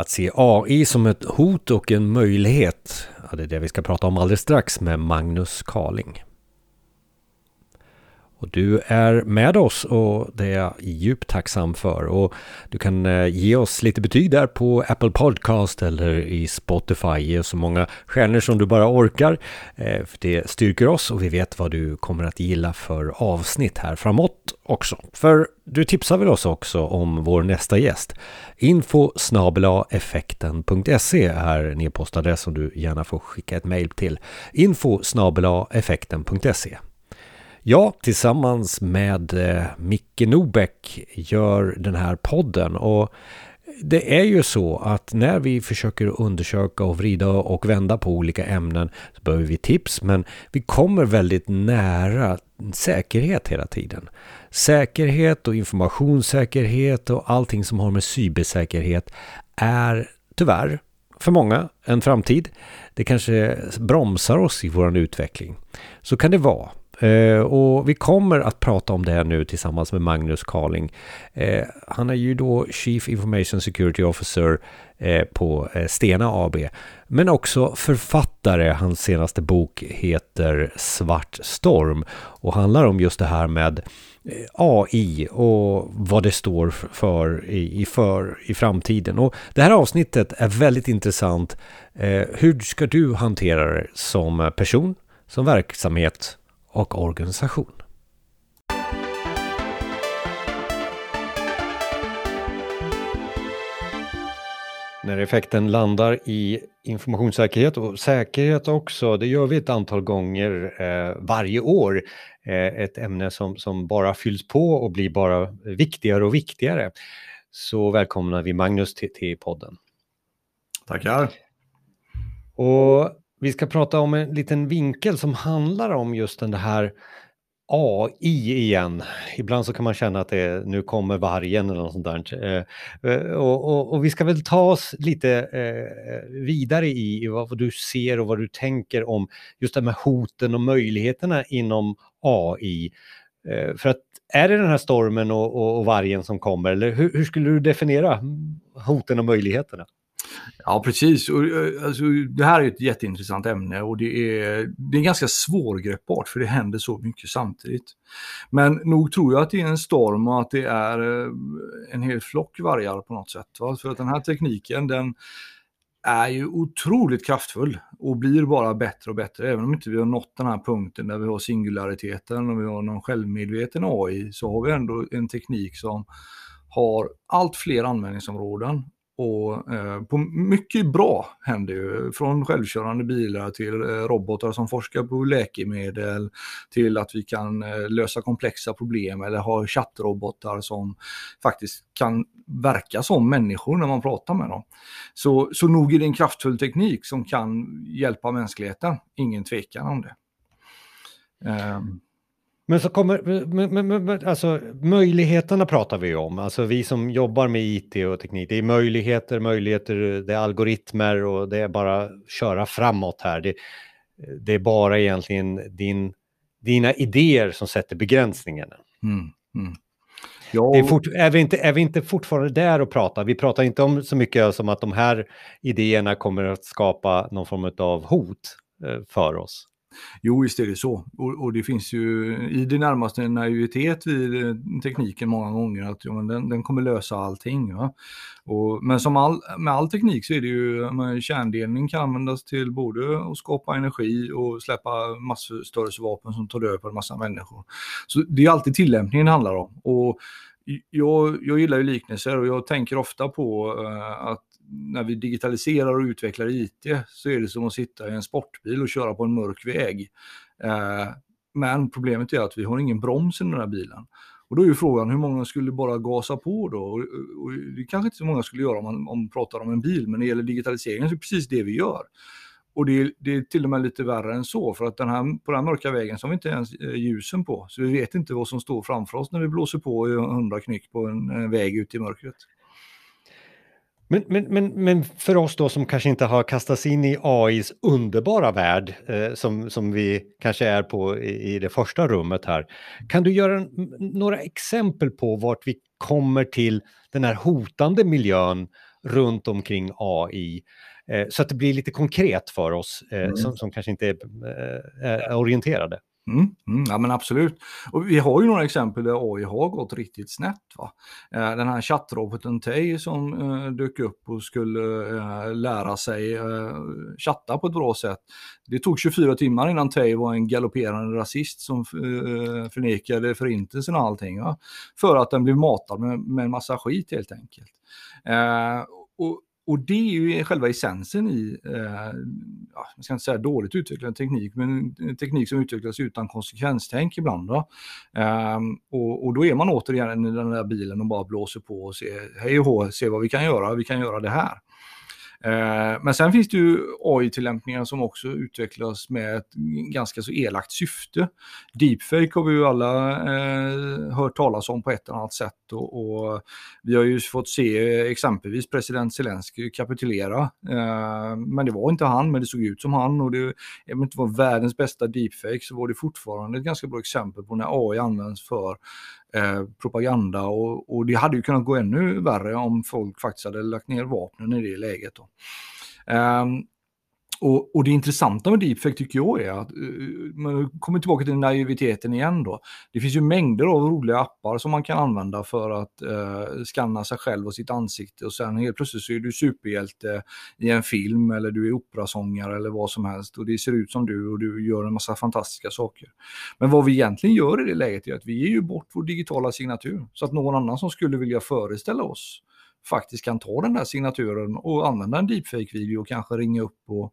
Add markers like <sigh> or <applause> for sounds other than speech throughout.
Att se AI som ett hot och en möjlighet, ja, det är det vi ska prata om alldeles strax med Magnus Carling. Och du är med oss och det är jag djupt tacksam för. Och du kan eh, ge oss lite betyg där på Apple Podcast eller i Spotify. Ge så många stjärnor som du bara orkar. Eh, för det styrker oss och vi vet vad du kommer att gilla för avsnitt här framåt också. För du tipsar väl oss också om vår nästa gäst. Info effekten.se är en e-postadress som du gärna får skicka ett mejl till. Info effekten.se jag tillsammans med eh, Micke Nobäck gör den här podden och det är ju så att när vi försöker undersöka och vrida och vända på olika ämnen så behöver vi tips men vi kommer väldigt nära säkerhet hela tiden. Säkerhet och informationssäkerhet och allting som har med cybersäkerhet är tyvärr för många en framtid. Det kanske bromsar oss i vår utveckling. Så kan det vara. Eh, och vi kommer att prata om det här nu tillsammans med Magnus Carling. Eh, han är ju då Chief Information Security Officer eh, på eh, Stena AB. Men också författare. Hans senaste bok heter Svart Storm och handlar om just det här med eh, AI och vad det står för i, för i framtiden. Och det här avsnittet är väldigt intressant. Eh, hur ska du hantera det som person, som verksamhet och organisation. När effekten landar i informationssäkerhet och säkerhet också, det gör vi ett antal gånger eh, varje år. Eh, ett ämne som, som bara fylls på och blir bara viktigare och viktigare. Så välkomnar vi Magnus till, till podden. Tackar. Och vi ska prata om en liten vinkel som handlar om just den här AI igen. Ibland så kan man känna att det är, nu kommer vargen eller något sånt där. Eh, eh och, och, och, vi ska väl ta oss lite eh, vidare i, i vad du ser och vad du tänker om just det med hoten och möjligheterna inom AI. Eh, för att är det den här stormen och, och, och vargen som kommer eller hur, hur skulle du definiera hoten och möjligheterna? Ja, precis. Och, eh, alltså, det här är ett jätteintressant ämne och det är, det är ganska svårgreppbart för det händer så mycket samtidigt. Men nog tror jag att det är en storm och att det är eh, en hel flock vargar på något sätt. Va? För att den här tekniken den är ju otroligt kraftfull och blir bara bättre och bättre. Även om inte vi har nått den här punkten där vi har singulariteten och vi har någon självmedveten AI så har vi ändå en teknik som har allt fler användningsområden och eh, på mycket bra händer ju, från självkörande bilar till eh, robotar som forskar på läkemedel, till att vi kan eh, lösa komplexa problem eller ha chattrobotar som faktiskt kan verka som människor när man pratar med dem. Så, så nog är det en kraftfull teknik som kan hjälpa mänskligheten, ingen tvekan om det. Um. Men så kommer, men, men, men, alltså möjligheterna pratar vi om, alltså vi som jobbar med IT och teknik, det är möjligheter, möjligheter, det är algoritmer och det är bara köra framåt här. Det, det är bara egentligen din, dina idéer som sätter begränsningarna. Mm, mm. Ja. Är, fort, är, vi inte, är vi inte fortfarande där och pratar? Vi pratar inte om så mycket som att de här idéerna kommer att skapa någon form av hot eh, för oss. Jo, visst är det så. Och, och, det finns ju i det närmaste en naivitet vid eh, tekniken många gånger att ja, men den, den kommer lösa allting. Ja. Och, men som all, med all teknik så är det ju, kärndelning kan användas till både att skapa energi och släppa massförstörelsevapen som tar död på en massa människor. Så det är alltid tillämpningen det handlar om. Och jag, jag gillar ju liknelser och jag tänker ofta på uh, att när vi digitaliserar och utvecklar IT så är det som att sitta i en sportbil och köra på en mörk väg. Eh, men problemet är att vi har ingen broms i den här bilen. Och då är ju frågan hur många skulle bara gasa på då? Och, och det kanske inte så många skulle göra om man, om man pratar om en bil, men när det gäller digitaliseringen så är det precis det vi gör. Och det är, det är, till och med lite värre än så, för att den här, på den här mörka vägen så har vi inte ens eh, ljusen på. Så vi vet inte vad som står framför oss när vi blåser på i 100 knyck på en, en väg ut i mörkret. Men, men, men, men för oss då som kanske inte har kastats in i AIs underbara värld eh, som, som vi kanske är på i, i det första rummet här. Kan du göra några exempel på vart vi kommer till den här hotande miljön runt omkring AI. Eh, så att det blir lite konkret för oss eh, mm. som, som, kanske inte är, eh, är orienterade. Mm, mm, ja men absolut. Och vi har ju några exempel där AI har gått riktigt snett. Va? Eh, den här chattroboten Tay som eh, dök upp och skulle eh, lära sig eh, chatta på ett bra sätt. Det tog 24 timmar innan Tay var en galopperande rasist som eh, förnekade förintelsen och allting. Va? För att den blev matad med, med en massa skit helt enkelt. Eh, och och det är ju själva essensen i, eh, jag ska inte säga dåligt utvecklad teknik, men teknik som utvecklas utan konsekvenstänk ibland. Eh, och, och, då är man återigen i den där bilen och bara blåser på och ser, hej och hå, se vad vi kan göra, vi kan göra det här. Eh, men sen finns det ju AI-tillämpningar som också utvecklas med ett ganska så elakt syfte. Deepfake har vi ju alla eh, hört talas om på ett eller annat sätt och, och, vi har ju fått se exempelvis president Zelensky kapitulera. Eh, men det var inte han, men det såg ut som han och det, även om det inte var världens bästa deepfake så var det fortfarande ett ganska bra exempel på när AI används för Eh, propaganda och, och, det hade ju kunnat gå ännu värre om folk faktiskt hade lagt ner vapnen i det läget. Då. Um, och, och, det intressanta med deepfake tycker jag är att, eh, man kommer tillbaka till naiviteten igen då. Det finns ju mängder av roliga appar som man kan använda för att eh, skanna sig själv och sitt ansikte och sen helt plötsligt så är du superhjälte i en film eller du är operasångare eller vad som helst och det ser ut som du och du gör en massa fantastiska saker. Men vad vi egentligen gör i det läget är att vi ger ju bort vår digitala signatur så att någon annan som skulle vilja föreställa oss faktiskt kan ta den där signaturen och använda en deepfake-video och kanske ringa upp och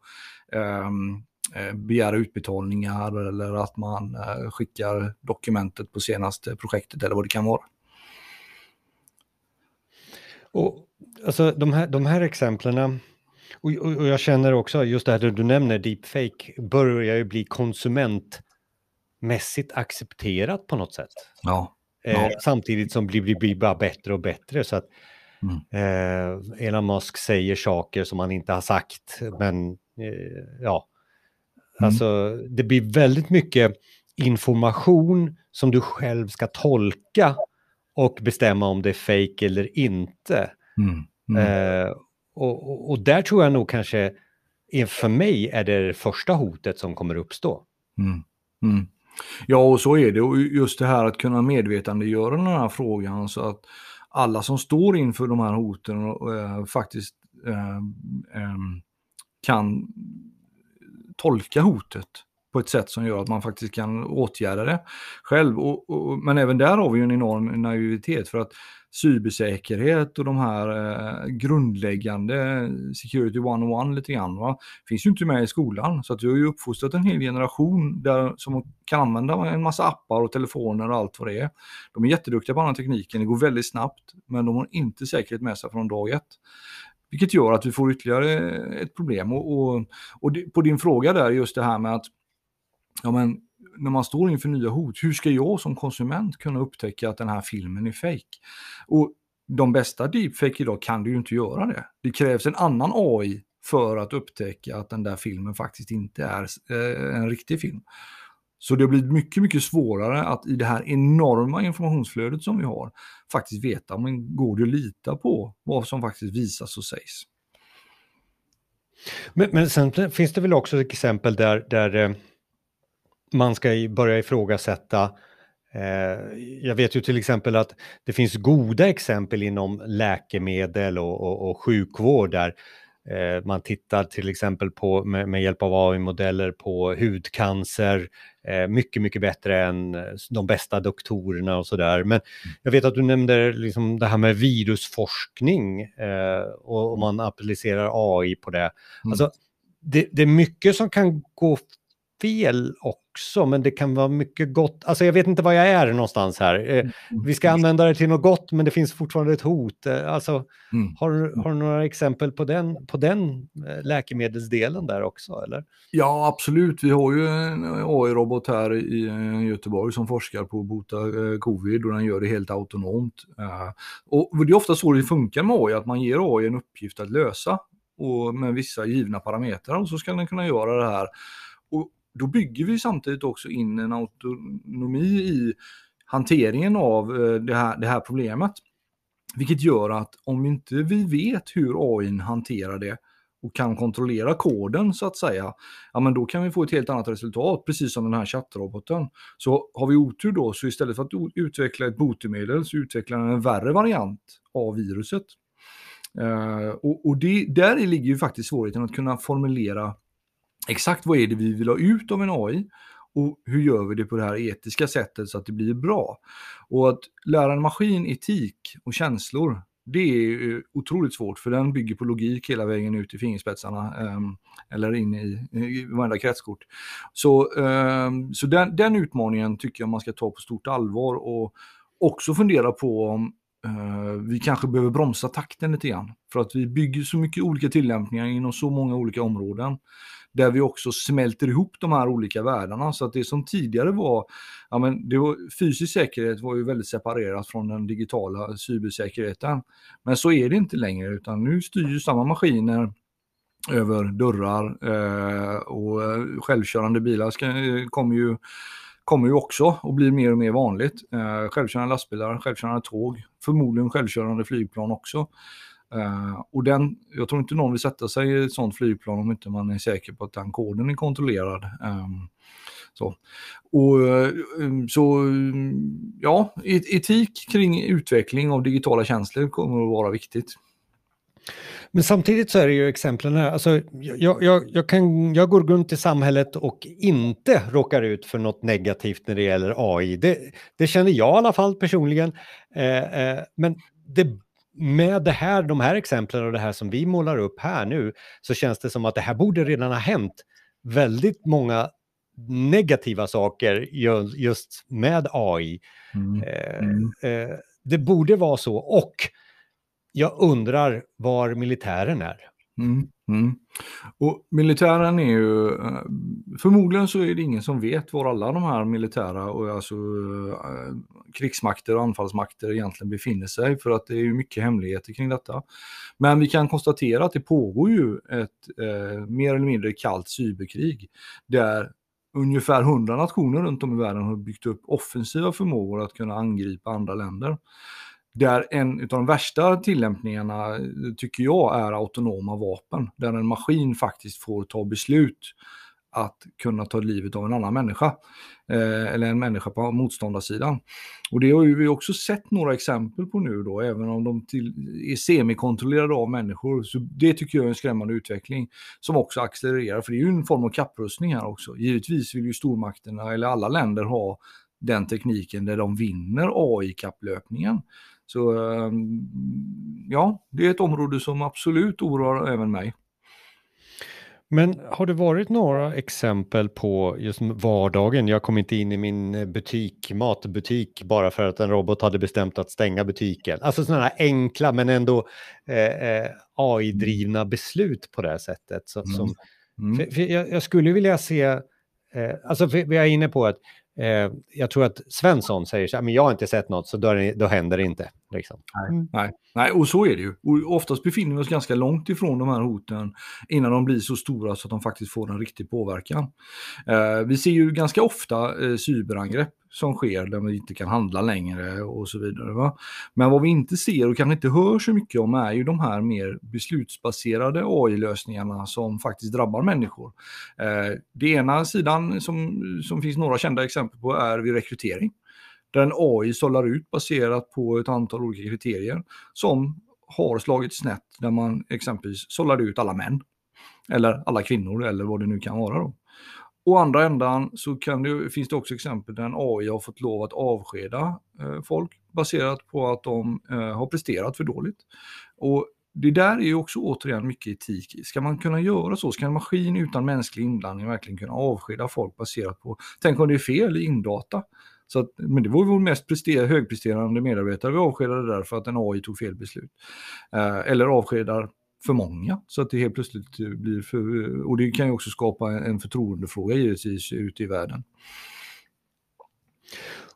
um, begära utbetalningar eller att man uh, skickar dokumentet på senaste projektet eller vad det kan vara. Och, alltså, de, här, de här exemplen, och, och, och, jag känner också just det här du nämner, deepfake, börjar ju bli konsumentmässigt accepterat på något sätt. Ja. Eh, ja. samtidigt som det blir, blir bara bättre och bättre. Så att Mm. Eh, Elon Musk säger saker som han inte har sagt, men eh, ja. Mm. Alltså, det blir väldigt mycket information som du själv ska tolka och bestämma om det är fake eller inte. Mm. mm. Eh, och, och, och, där tror jag nog kanske, för mig är det, det första hotet som kommer uppstå. Mm. Mm. Ja, och så är det. Och just det här att kunna medvetandegöra den här frågan så att alla som står inför de här hoten och, eh, faktiskt eh, eh, kan tolka hotet på ett sätt som gör att man faktiskt kan åtgärda det själv. Och, och, men även där har vi en enorm naivitet för att cybersäkerhet och de här eh, grundläggande security one-on-one lite grann, va? finns ju inte med i skolan. Så att vi har ju uppfostrat en hel generation där, som kan använda en massa appar och telefoner och allt vad det är. De är jätteduktiga på den här tekniken, det går väldigt snabbt, men de har inte säkerhet med sig från dag ett. Vilket gör att vi får ytterligare ett problem. Och, och, och på din fråga där, just det här med att ja, men, när man står inför nya hot, hur ska jag som konsument kunna upptäcka att den här filmen är fake? Och de bästa deepfake idag kan du ju inte göra det. Det krävs en annan AI för att upptäcka att den där filmen faktiskt inte är eh, en riktig film. Så det blir mycket, mycket svårare att i det här enorma informationsflödet som vi har faktiskt veta, men går det att lita på vad som faktiskt visas och sägs. Men, men sen finns det väl också ett exempel där, där eh, man ska börja ifrågasätta eh, jag vet ju till exempel att det finns goda exempel inom läkemedel och, och, och sjukvård där eh, man tittar till exempel på med, med hjälp av AI-modeller på hudcancer, eh, mycket, mycket bättre än de bästa doktorerna och sådär. Men mm. jag vet att du nämnde liksom det här med virusforskning och, och man applicerar AI på det. Mm. Alltså, det, det är mycket som kan gå fel också, men det kan vara mycket gott. Alltså jag vet inte var jag är någonstans här. Eh, mm. Vi ska använda det till något gott, men det finns fortfarande ett hot. Eh, alltså, mm. har, har du några exempel på den, på den eh, läkemedelsdelen där också? Eller? Ja, absolut. Vi har ju en AI-robot här i Göteborg som forskar på att bota covid och den gör det helt autonomt. Och det är ofta så det funkar med AI, att man ger AI en uppgift att lösa och med vissa givna parametrar och så ska den kunna göra det här. Och då bygger vi samtidigt också in en autonomi i hanteringen av eh, det här, det här problemet. Vilket gör att om inte vi vet hur AI hanterar det och kan kontrollera koden så att säga, ja men då kan vi få ett helt annat resultat, precis som den här chattroboten. Så har vi otur då, så istället för att utveckla ett botemedel så utvecklar den en värre variant av viruset. Uh, och och det, där ligger ju faktiskt svårigheten att kunna formulera exakt vad är det vi vill ha ut av en AI och hur gör vi det på det här etiska sättet så att det blir bra. Och att lära en maskin etik och känslor, det är otroligt svårt för den bygger på logik hela vägen ut i fingerspetsarna ehm, eller in i, i varenda kretskort. Så, ehm, så den, den, utmaningen tycker jag man ska ta på stort allvar och också fundera på om eh, vi kanske behöver bromsa takten lite grann. För att vi bygger så mycket olika tillämpningar inom så många olika områden där vi också smälter ihop de här olika världarna. Så att det som tidigare var, ja men det var, fysisk säkerhet var ju väldigt separerat från den digitala cybersäkerheten. Men så är det inte längre, utan nu styr ju samma maskiner över dörrar eh, och eh, självkörande bilar ska, eh, kommer ju kommer ju också och blir mer och mer vanligt. Eh, självkörande lastbilar, självkörande tåg, förmodligen självkörande flygplan också. Uh, och den, jag tror inte någon vill sätta sig i ett sånt flygplan om inte man är säker på att den koden är kontrollerad. Um, så. Och, ehm, så ja, etik kring utveckling av digitala tjänster kommer att vara viktigt. Men samtidigt så är det ju exemplen här, alltså, jag, jag, jag, kan, jag går runt i samhället och inte råkar ut för något negativt när det gäller AI. Det, det känner jag i alla fall personligen. Eh, eh, men det med det här, de här exemplen och det här som vi målar upp här nu så känns det som att det här borde redan ha hänt väldigt många negativa saker just med AI. Mm. Eh, mm. Eh, det borde vara så och jag undrar var militären är. Mm, mm. Och militären är ju, eh, förmodligen så är det ingen som vet var alla de här militära och alltså eh, krigsmakter och anfallsmakter egentligen befinner sig för att det är ju mycket hemligheter kring detta. Men vi kan konstatera att det pågår ju ett eh, mer eller mindre kallt cyberkrig där ungefär 100 nationer runt om i världen har byggt upp offensiva förmågor att kunna angripa andra länder. Där en av de värsta tillämpningarna tycker jag är autonoma vapen. Där en maskin faktiskt får ta beslut att kunna ta livet av en annan människa. Eh, eller en människa på motståndarsidan. Och det har vi också sett några exempel på nu då, även om de till, är semikontrollerade av människor. Så det tycker jag är en skrämmande utveckling som också accelererar, för det är ju en form av kapprustning här också. Givetvis vill ju stormakterna, eller alla länder, ha den tekniken där de vinner AI-kapplöpningen. Så ehm, ja, det är ett område som absolut oroar även mig. Men har det varit några exempel på just vardagen? Jag kom inte in i min butik, matbutik, bara för att en robot hade bestämt att stänga butiken. Alltså sådana enkla men ändå eh, eh AI-drivna beslut på det här sättet. Så, mm. Som, mm. För, för jag, jag, skulle vilja se, eh, alltså vi är inne på att Eh, jag tror att Svensson säger så här, men jag har inte sett något så då, det, då händer det inte. Liksom. Nej, mm. nej, nej, och så är det ju. Och oftast befinner vi oss ganska långt ifrån de här hoten innan de blir så stora så att de faktiskt får en riktig påverkan. Eh, vi ser ju ganska ofta eh, cyberangrepp som sker där vi inte kan handla längre och så vidare. Va? Men vad vi inte ser och kanske inte hör så mycket om är ju de här mer beslutsbaserade AI-lösningarna som faktiskt drabbar människor. Eh, det ena sidan som, som finns några kända exempel på är vid rekrytering. Där en AI sållar ut baserat på ett antal olika kriterier som har slagit snett när man exempelvis sållade ut alla män. Eller alla kvinnor eller vad det nu kan vara. Då. Å andra ändan så det, finns det också exempel där en AI har fått lov att avskeda eh, folk baserat på att de eh, har presterat för dåligt. Och det där är ju också återigen mycket etik. Ska man kunna göra så? Ska en maskin utan mänsklig inblandning verkligen kunna avskeda folk baserat på, tänk om det är fel i indata? Så att, men det var ju vår mest högpresterande medarbetare vi avskedade därför att en AI tog fel beslut. Eh, eller avskedar för många så att det helt plötsligt blir för, och det kan ju också skapa en förtroendefråga givetvis ute i världen.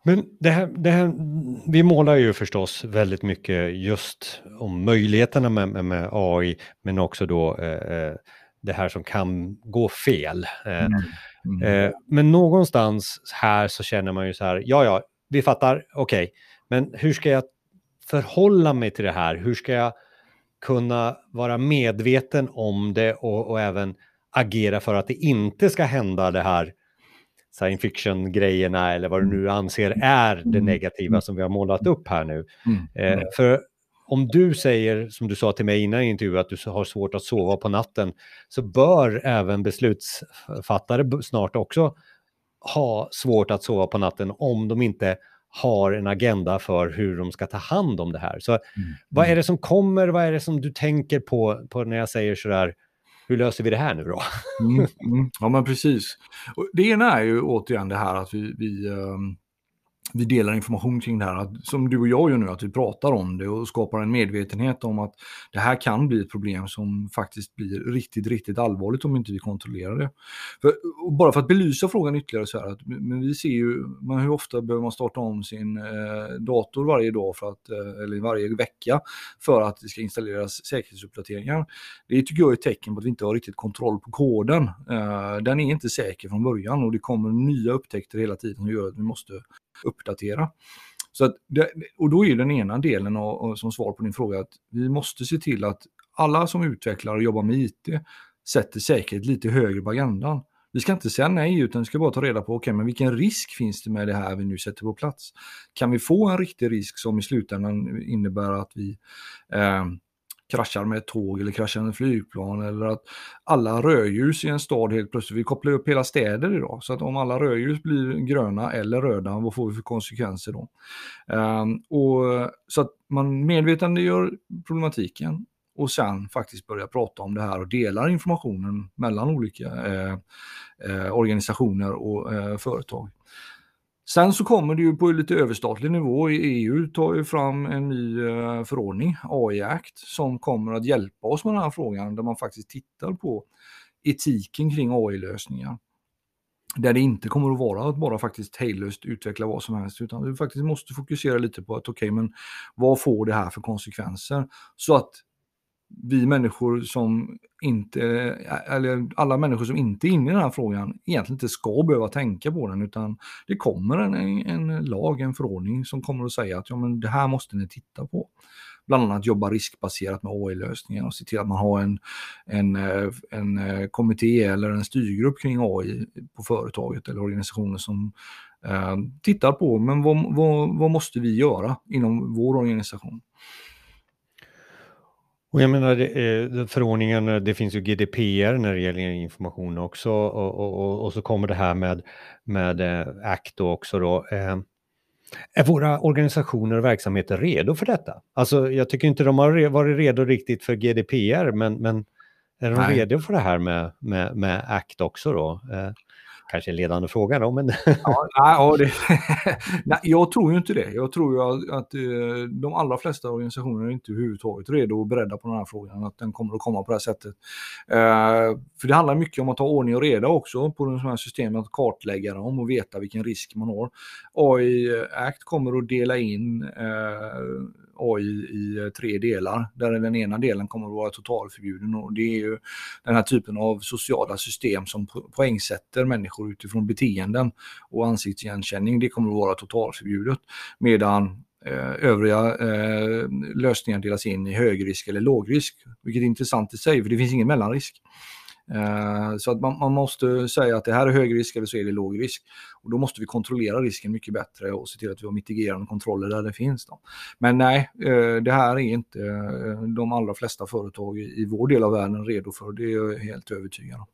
Men det här, det här, vi målar ju förstås väldigt mycket just om möjligheterna med, med, med AI, men också då eh, eh, det här som kan gå fel. Eh, mm. Mm. Eh, men någonstans här så känner man ju så här, ja ja, vi fattar, okej, okay, men hur ska jag förhålla mig till det här? Hur ska jag kunna vara medveten om det och, och även agera för att det inte ska hända det här science fiction-grejerna eller vad du nu anser är det negativa som vi har målat upp här nu. Mm. Eh, för om du säger, som du sa till mig innan i intervjun, att du har svårt att sova på natten, så bör även beslutsfattare snart också ha svårt att sova på natten om de inte har en agenda för hur de ska ta hand om det här. Så mm. vad är det som kommer, vad är det som du tänker på, på när jag säger sådär, hur löser vi det här nu då? mm, mm. Ja men precis. Och det ena är ju återigen det här att vi, vi um vi delar information kring det här, att, som du och jag gör nu, att vi pratar om det och skapar en medvetenhet om att det här kan bli ett problem som faktiskt blir riktigt, riktigt allvarligt om inte vi kontrollerar det. För, bara för att belysa frågan ytterligare så här, att, men vi ser ju, men hur ofta behöver man starta om sin eh, dator varje dag för att, eh, eller varje vecka för att det ska installeras säkerhetsuppdateringar. Det tycker jag är ett tecken på att vi inte har riktigt kontroll på koden. Eh, den är inte säker från början och det kommer nya upptäckter hela tiden som gör att vi måste uppdatera. Så att det, och då är den ena delen och, och som svar på din fråga att vi måste se till att alla som utvecklar och jobbar med IT sätter säkerhet lite högre på agendan. Vi ska inte säga nej, utan vi ska bara ta reda på okay, men vilken risk finns det med det här vi nu sätter på plats. Kan vi få en riktig risk som i slutändan innebär att vi eh, kraschar med ett tåg eller kraschar med ett flygplan eller att alla rödljus i en stad helt plötsligt, vi kopplar upp hela städer idag, så att om alla rödljus blir gröna eller röda, vad får vi för konsekvenser då? Um, och, så att man medvetandegör problematiken och sen faktiskt börja prata om det här och delar informationen mellan olika eh, eh, organisationer och eh, företag. Sen så kommer det ju på lite överstatlig nivå. EU tar ju fram en ny eh, förordning, AI Act, som kommer att hjälpa oss med den här frågan där man faktiskt tittar på etiken kring AI-lösningar. Där det inte kommer att vara att bara faktiskt hejdlöst utveckla vad som helst, utan vi faktiskt måste fokusera lite på att okej, okay, men vad får det här för konsekvenser? Så att vi människor som inte, eller alla människor som inte är inne i den här frågan egentligen inte ska behöva tänka på den utan det kommer en, en lag, en förordning som kommer att säga att ja, men det här måste ni titta på. Bland annat jobba riskbaserat med AI-lösningar och se till att man har en, en, en eh, kommitté eller en styrgrupp kring AI på företaget eller organisationer som eh, tittar på men vad, vad, vad måste vi göra inom vår organisation. Och jag menar, det, förordningen, det finns ju GDPR när det gäller information också och, och, och så kommer det här med, med eh, ACT också då. Eh, är våra organisationer och verksamheter redo för detta? Alltså jag tycker inte de har varit redo riktigt för GDPR, men, men är de Nej. redo för det här med, med, med ACT också då? Kanske en ledande fråga då, men... <laughs> ja, ja, det, <laughs> nej, jag tror ju inte det. Jag tror ju att, att de allra flesta organisationer är inte överhuvudtaget redo och beredda på den här frågan, att den kommer att komma på det här sättet. Eh, för det handlar mycket om att ha ordning och reda också på de här systemen, att kartlägga dem och veta vilken risk man har. AI Act kommer att dela in eh, AI i eh, tre delar, där den ena delen kommer att vara totalförbjuden och det är ju den här typen av sociala system som poängsätter människor utifrån beteenden och ansiktsigenkänning, det kommer att vara totalförbjudet. Medan eh, övriga eh, lösningar delas in i högrisk eller lågrisk, vilket är intressant i sig, för det finns ingen mellanrisk. Eh, så att man, man, måste säga att det här är hög risk eller så är det låg risk. Och då måste vi kontrollera risken mycket bättre och se till att vi har mitigerande kontroller där det finns. Då. Men nej, eh, det här är inte eh, de allra flesta företag i vår del av världen redo för. Det är jag helt övertygad om.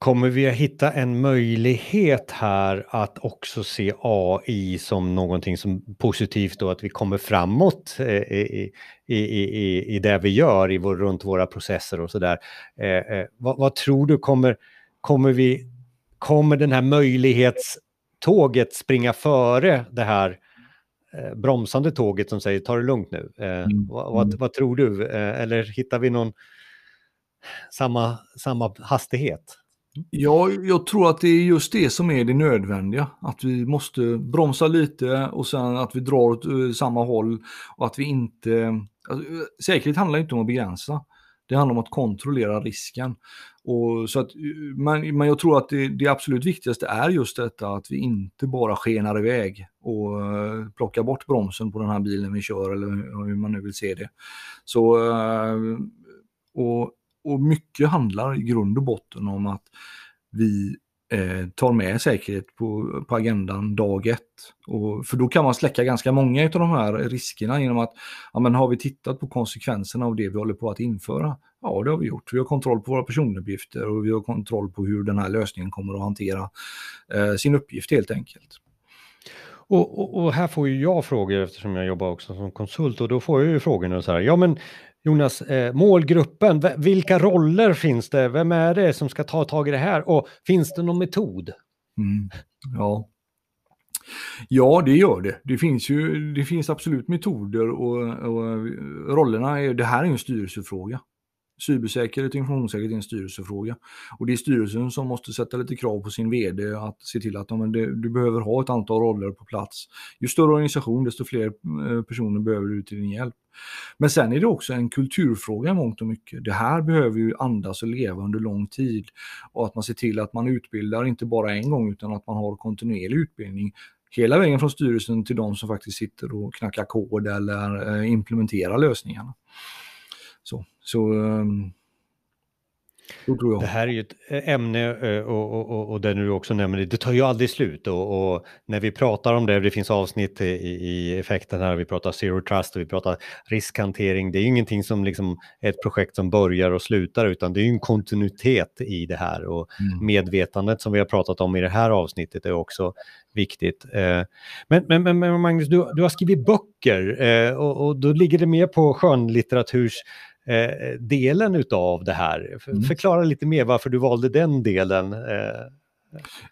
Kommer vi att hitta en möjlighet här att också se AI som någonting som positivt då att vi kommer framåt eh, i, i, i, i det vi gör i vår, runt våra processer och sådär. Eh, eh, vad, vad, tror du kommer, kommer vi, kommer den här möjlighetståget springa före det här eh, bromsande tåget som säger ta det lugnt nu? Eh, mm. vad, vad, vad, tror du? Eh, eller hittar vi någon samma, samma hastighet? Ja, jag tror att det är just det som är det nödvändiga. Att vi måste bromsa lite och sen att vi drar åt eh, samma håll och att vi inte... Alltså, eh, säkerhet handlar inte om att begränsa. Det handlar om att kontrollera risken. Och så att, eh, men, men jag tror att det, det absolut viktigaste är just detta att vi inte bara skenar iväg och uh, plockar bort bromsen på den här bilen vi kör eller hur man nu vill se det. Så, uh, och, och mycket handlar i grund och botten om att vi eh, tar med säkerhet på, på agendan dag ett. Och, för då kan man släcka ganska många av de här riskerna genom att, ja men har vi tittat på konsekvenserna av det vi håller på att införa? Ja, det har vi gjort. Vi har kontroll på våra personuppgifter och vi har kontroll på hur den här lösningen kommer att hantera eh, sin uppgift helt enkelt. Och, och, och, här får ju jag frågor eftersom jag jobbar också som konsult och då får jag ju frågorna så här, ja men Jonas, eh, målgruppen, vilka roller finns det? Vem är det som ska ta tag i det här? Och finns det någon metod? Mm, ja. Ja, det gör det. Det finns ju det finns absolut metoder och, och eh, rollerna. Är, det här är en styrelsefråga cybersäkerhet och informationssäkerhet är en styrelsefråga. Och det är styrelsen som måste sätta lite krav på sin vd att se till att men det, du behöver ha ett antal roller på plats. Ju större organisation, desto fler eh, personer behöver du till din hjälp. Men sen är det också en kulturfråga i mångt och mycket. Det här behöver ju andas och leva under lång tid. Och att man ser till att man utbildar inte bara en gång utan att man har kontinuerlig utbildning hela vägen från styrelsen till de som faktiskt sitter och knackar kod eller eh, implementerar lösningarna. Så, så um, det här är ju ett eh, ämne eh, och, och, och, där du också nämner det, det tar ju aldrig slut och, och, när vi pratar om det, det finns avsnitt i, i effekten här, vi pratar zero trust och vi pratar riskhantering, det är ju ingenting som liksom ett projekt som börjar och slutar utan det är ju en kontinuitet i det här och mm. medvetandet som vi har pratat om i det här avsnittet är också viktigt. Eh, men, men, men Magnus, du, du har skrivit böcker och, och då ligger det mer på skönlitteraturs eh, delen utav det här. Mm. Förklara lite mer varför du valde den delen. Eh,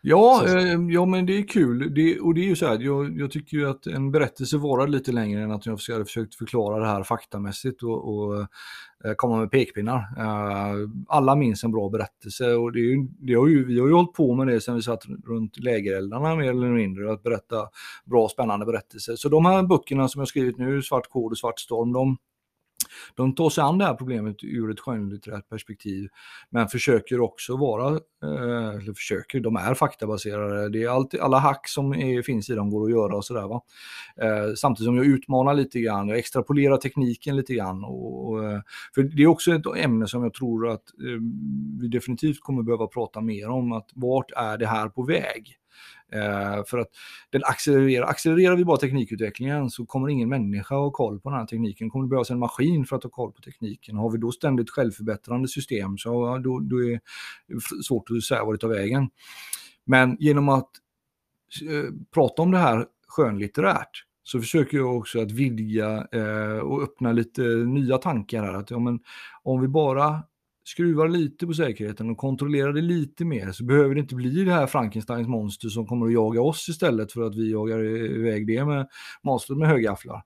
ja, eh, ja, men det är kul. Det, och det är ju så här, jag, jag, tycker ju att en berättelse varar lite längre än att jag hade försökt förklara det här faktamässigt och, och eh, komma med pekpinnar. Uh, alla minns en bra berättelse och det, är, det har ju, vi har ju hållit på med det sedan vi satt runt lägereldarna mer eller mindre, att berätta bra spännande berättelser. Så de här böckerna som jag skrivit nu, Svart kod och Svart storm, de, de tar sig an det här problemet ur ett skönlitterärt perspektiv, men försöker också vara, eh, eller försöker, de är faktabaserade. Det är alltid, alla hack som är, finns i dem går att göra och sådär. Va? Eh, samtidigt som jag utmanar lite grann, jag extrapolerar tekniken lite grann. Och, och, eh, för det är också ett ämne som jag tror att eh, vi definitivt kommer behöva prata mer om, att vart är det här på väg? Eh, för att den accelererar, accelererar vi bara teknikutvecklingen så kommer ingen människa ha koll på den här tekniken. kommer det behövas en maskin för att ha koll på tekniken. Har vi då ständigt självförbättrande system så då, då är det svårt att säga var det tar vägen. Men genom att eh, prata om det här skönlitterärt så försöker jag också att vidga eh, och öppna lite nya tankar här. Att, ja, men, om vi bara skruvar lite på säkerheten och kontrollerar det lite mer så behöver det inte bli det här Frankensteins monster som kommer att jaga oss istället för att vi jagar iväg det med monstret med högafflar.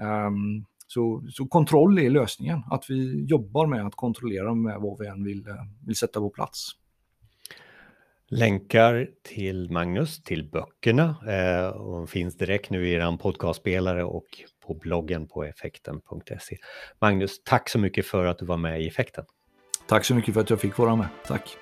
Um, ehm, så, så kontroll är lösningen, att vi jobbar med att kontrollera med vad vi än vill, eh, vill sätta på plats. Länkar till Magnus, till böckerna, eh, och finns direkt nu i er podcastspelare och på bloggen på effekten.se. Magnus, tack så mycket för att du var med i Effekten. Tack så mycket för att jag fick vara med. Tack.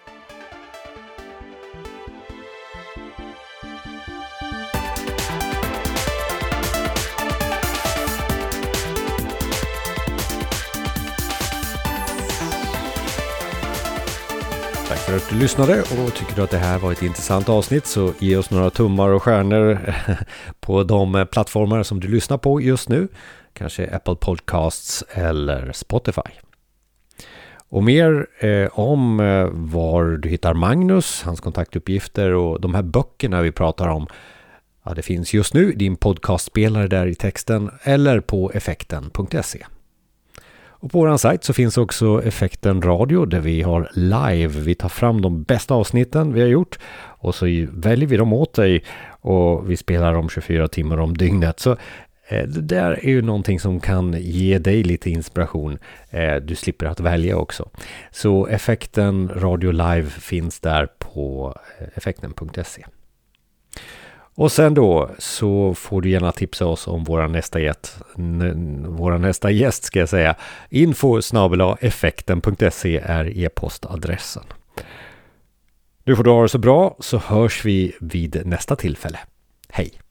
Tack för att du lyssnade och tycker du att det här var ett intressant avsnitt så ge oss några tummar och stjärnor <laughs> på de eh, plattformar som du lyssnar på just nu. Kanske Apple Podcasts eller Spotify. Och mer eh, om eh, var du hittar Magnus, hans kontaktuppgifter och de här böckerna vi pratar om. Ja, det finns just nu din podcastspelare där i texten eller på effekten.se. Och på vår sajt så finns också Effekten Radio där vi har live. Vi tar fram de bästa avsnitten vi har gjort och så väljer vi dem åt dig och vi spelar dem 24 timmar om dygnet. Så Eh, det där är ju någonting som kan ge dig lite inspiration. Eh, du slipper att välja också. Så effekten Radio Live finns där på eh, effekten.se. Och sen då så får du gärna tipsa oss om våra nästa gäst, våra nästa gäst ska jag säga. Info effekten.se är e-postadressen. Nu får du ha det så bra så hörs vi vid nästa tillfälle. Hej!